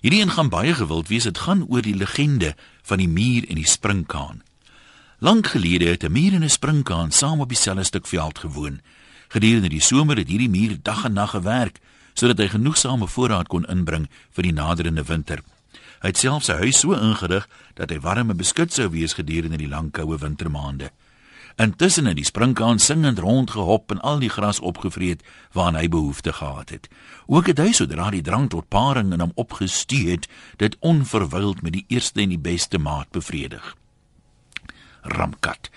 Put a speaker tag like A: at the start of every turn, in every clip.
A: Hierdie een gaan baie gewild wees. Dit gaan oor die legende van die muur en die springkaan. Lank gelede het 'n muur en 'n springkaan saam op dieselfde stuk veld gewoon. Gedurende die somer het hierdie muur dag en nag gewerk sodat hy genoegsame voorraad kon inbring vir die naderende winter. Hy het selfs sy huis so ingerig dat hy warm en beskut sou wees gedurende die lang koue wintermaande. Intussen het die springkaan singend rondgehop en al die gras opgevreet waaraan hy behoefte gehad het. Ook het hy sodra die drang tot paring in hom opgestuur het, dit onverwyld met die eerste en die beste maat bevredig. Ramkat.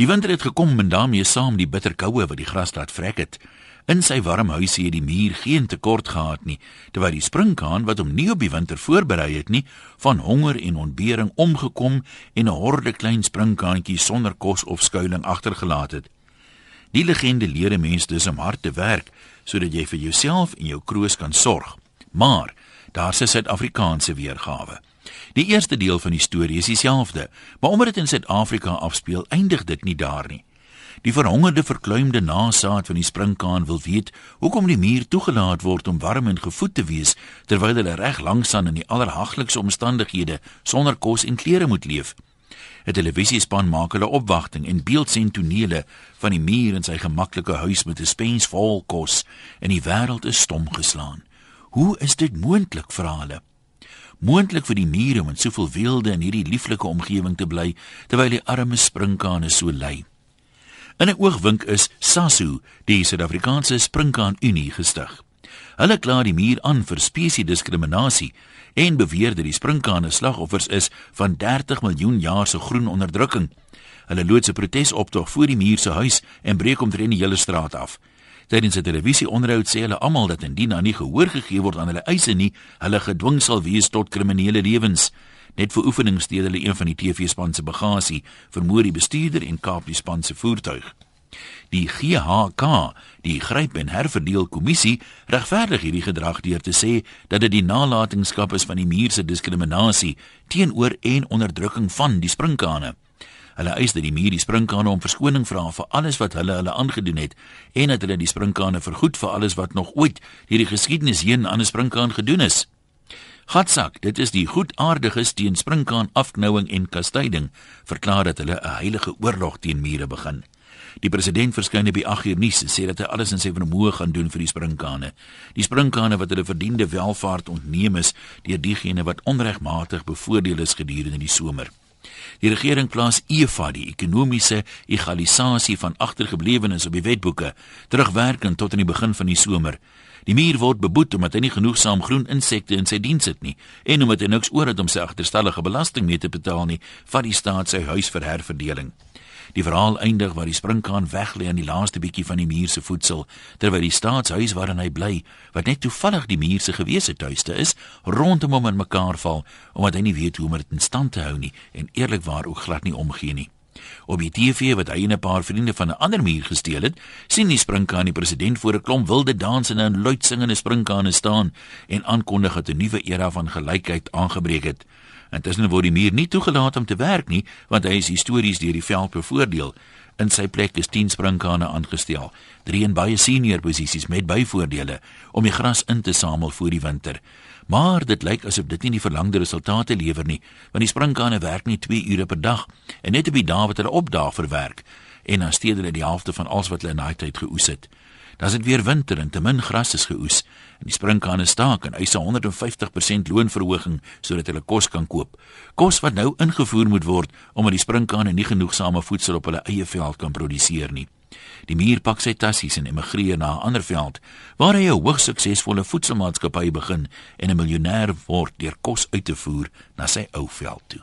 A: Die winter het gekom en daarmee saam die bitter koue wat die gras laat vrek het. In sy warm huisie het die muur geen tekort gehad nie, terwyl die springkaan wat hom nie op die winter voorberei het nie, van honger en ontbering omgekom en 'n horde klein springkaantjies sonder kos of skuilings agtergelaat het. Die legende leer 'n mens dus om hard te werk sodat jy vir jouself en jou kroos kan sorg. Maar daar's 'n Suid-Afrikaanse weergawe. Die eerste deel van die storie is dieselfde, maar omdat dit in Suid-Afrika afspeel, eindig dit nie daar nie. Die verhongerde verkleumde nasaad van die springkaan wil weet hoekom die muur toegelaat word om warm en gevoed te wees terwyl hulle reg langsaan in die allerhaglikste omstandighede sonder kos en klere moet leef. 'n Televisiespan maak hulle opwagting en beeldsien tonele van die muur in sy gemaklike huis met 'n spens vol kos en die wêreld is stom geslaan. Hoe is dit moontlik vir hulle? Moontlik vir die muur om in soveel weelde in hierdie lieflike omgewing te bly terwyl die arme springkane so ly. In 'n oogwink is SASU, die Suid-Afrikaanse Springkaan Unie gestig. Hulle kla die muur aan vir spesiediskriminasie en beweer dat die springkane slagoffers is van 30 miljoen jaar se groen onderdrukking. Hulle loods 'n protesoptog voor die muur se huis en breek omtrent die hele straat af. Tydens 'n televisieonderhoud sê hulle almal dat indien daar nie gehoor gegee word aan hulle eise nie, hulle gedwing sal wees tot kriminele lewens. Net vir oefening steel hulle een van die TV-span se bagasie, vermoor die bestuurder en kaap die span se voertuig. Die GHK, die Gryp en Herverdeel Kommissie, regverdig hierdie gedrag deur te sê dat dit die nalatenskap is van die muur se diskriminasie teenoor en onderdrukking van die sprinkane. Hulle eis dat die muur die sprinkane om verskoning vra vir alles wat hulle hulle aangedoen het en dat hulle die sprinkane vergoed vir alles wat nog ooit hierdie geskiedenis heen aan 'n sprinkaan gedoen is. Gatsak, dit is die goedaardiges teen springkaan afknouing en kastyding, verklaar dat hulle 'n heilige oorlog teen mure begin. Die president verskyn by 8 uur nuus en sê dat hy alles in sy vermoë gaan doen vir die springkane. Die springkane wat hulle verdiende welvaart ontneem is deur diegene wat onregmatig bevoordeel is gedurende die somer. Die regering plaas EFA die ekonomiese egalisasie van agtergeblewenes op die wetboeke terugwerkend tot in die begin van die somer. Die muur word beboet omdat hy nie genoegsaam groen insekte in sy diens het nie en omdat hy niks oor het om sy agterstallige belasting mee te betaal nie, vat die staat sy huis vir herverdeling. Die verhaal eindig waar die springkaan weglê aan die laaste bietjie van die muur se voedsel terwyl die staatshuis waarin hy bly, wat net toevallig die muur se gewese tuiste is, rondom hom in mekaar val omdat hy nie weet hoe om dit in stand te hou nie en eerlikwaar ook glad nie omgee nie. Op die TV wat hy en 'n paar vriende van 'n ander muur gesteel het, sien die springkaan die president voor 'n klomp wilde dansende en luid singende springkane staan en aankondig dat 'n nuwe era van gelykheid aangebreek het. Intussen word die muur nie toegelaat om te werk nie, want hy is histories deur die veld bevoordeel. In sy plek is 10 springkane aangestel, drie in baie senior posisies met byvoordele om die gras in te samel vir die winter. Maar dit lyk asof dit nie die verlangde resultate lewer nie, want die springkane werk net 2 ure per dag en net op die dae wat hulle opdaag vir werk en dan steel hulle die helfte van alles wat hulle in daai tyd geoes het. Dan is dit weer winter en te min gras is geoes en die springkane staak en eis 'n 150% loonverhoging sodat hulle kos kan koop. Kos wat nou ingevoer moet word omdat die springkane nie genoegsame voedsel op hulle eie veld kan produseer nie. Die muur pak sy tassies en emigreer na 'n ander veld waar hy 'n hoogs suksesvolle voedselmaatskappy begin en 'n miljonair word deur kos uit te voer na sy ou veld toe.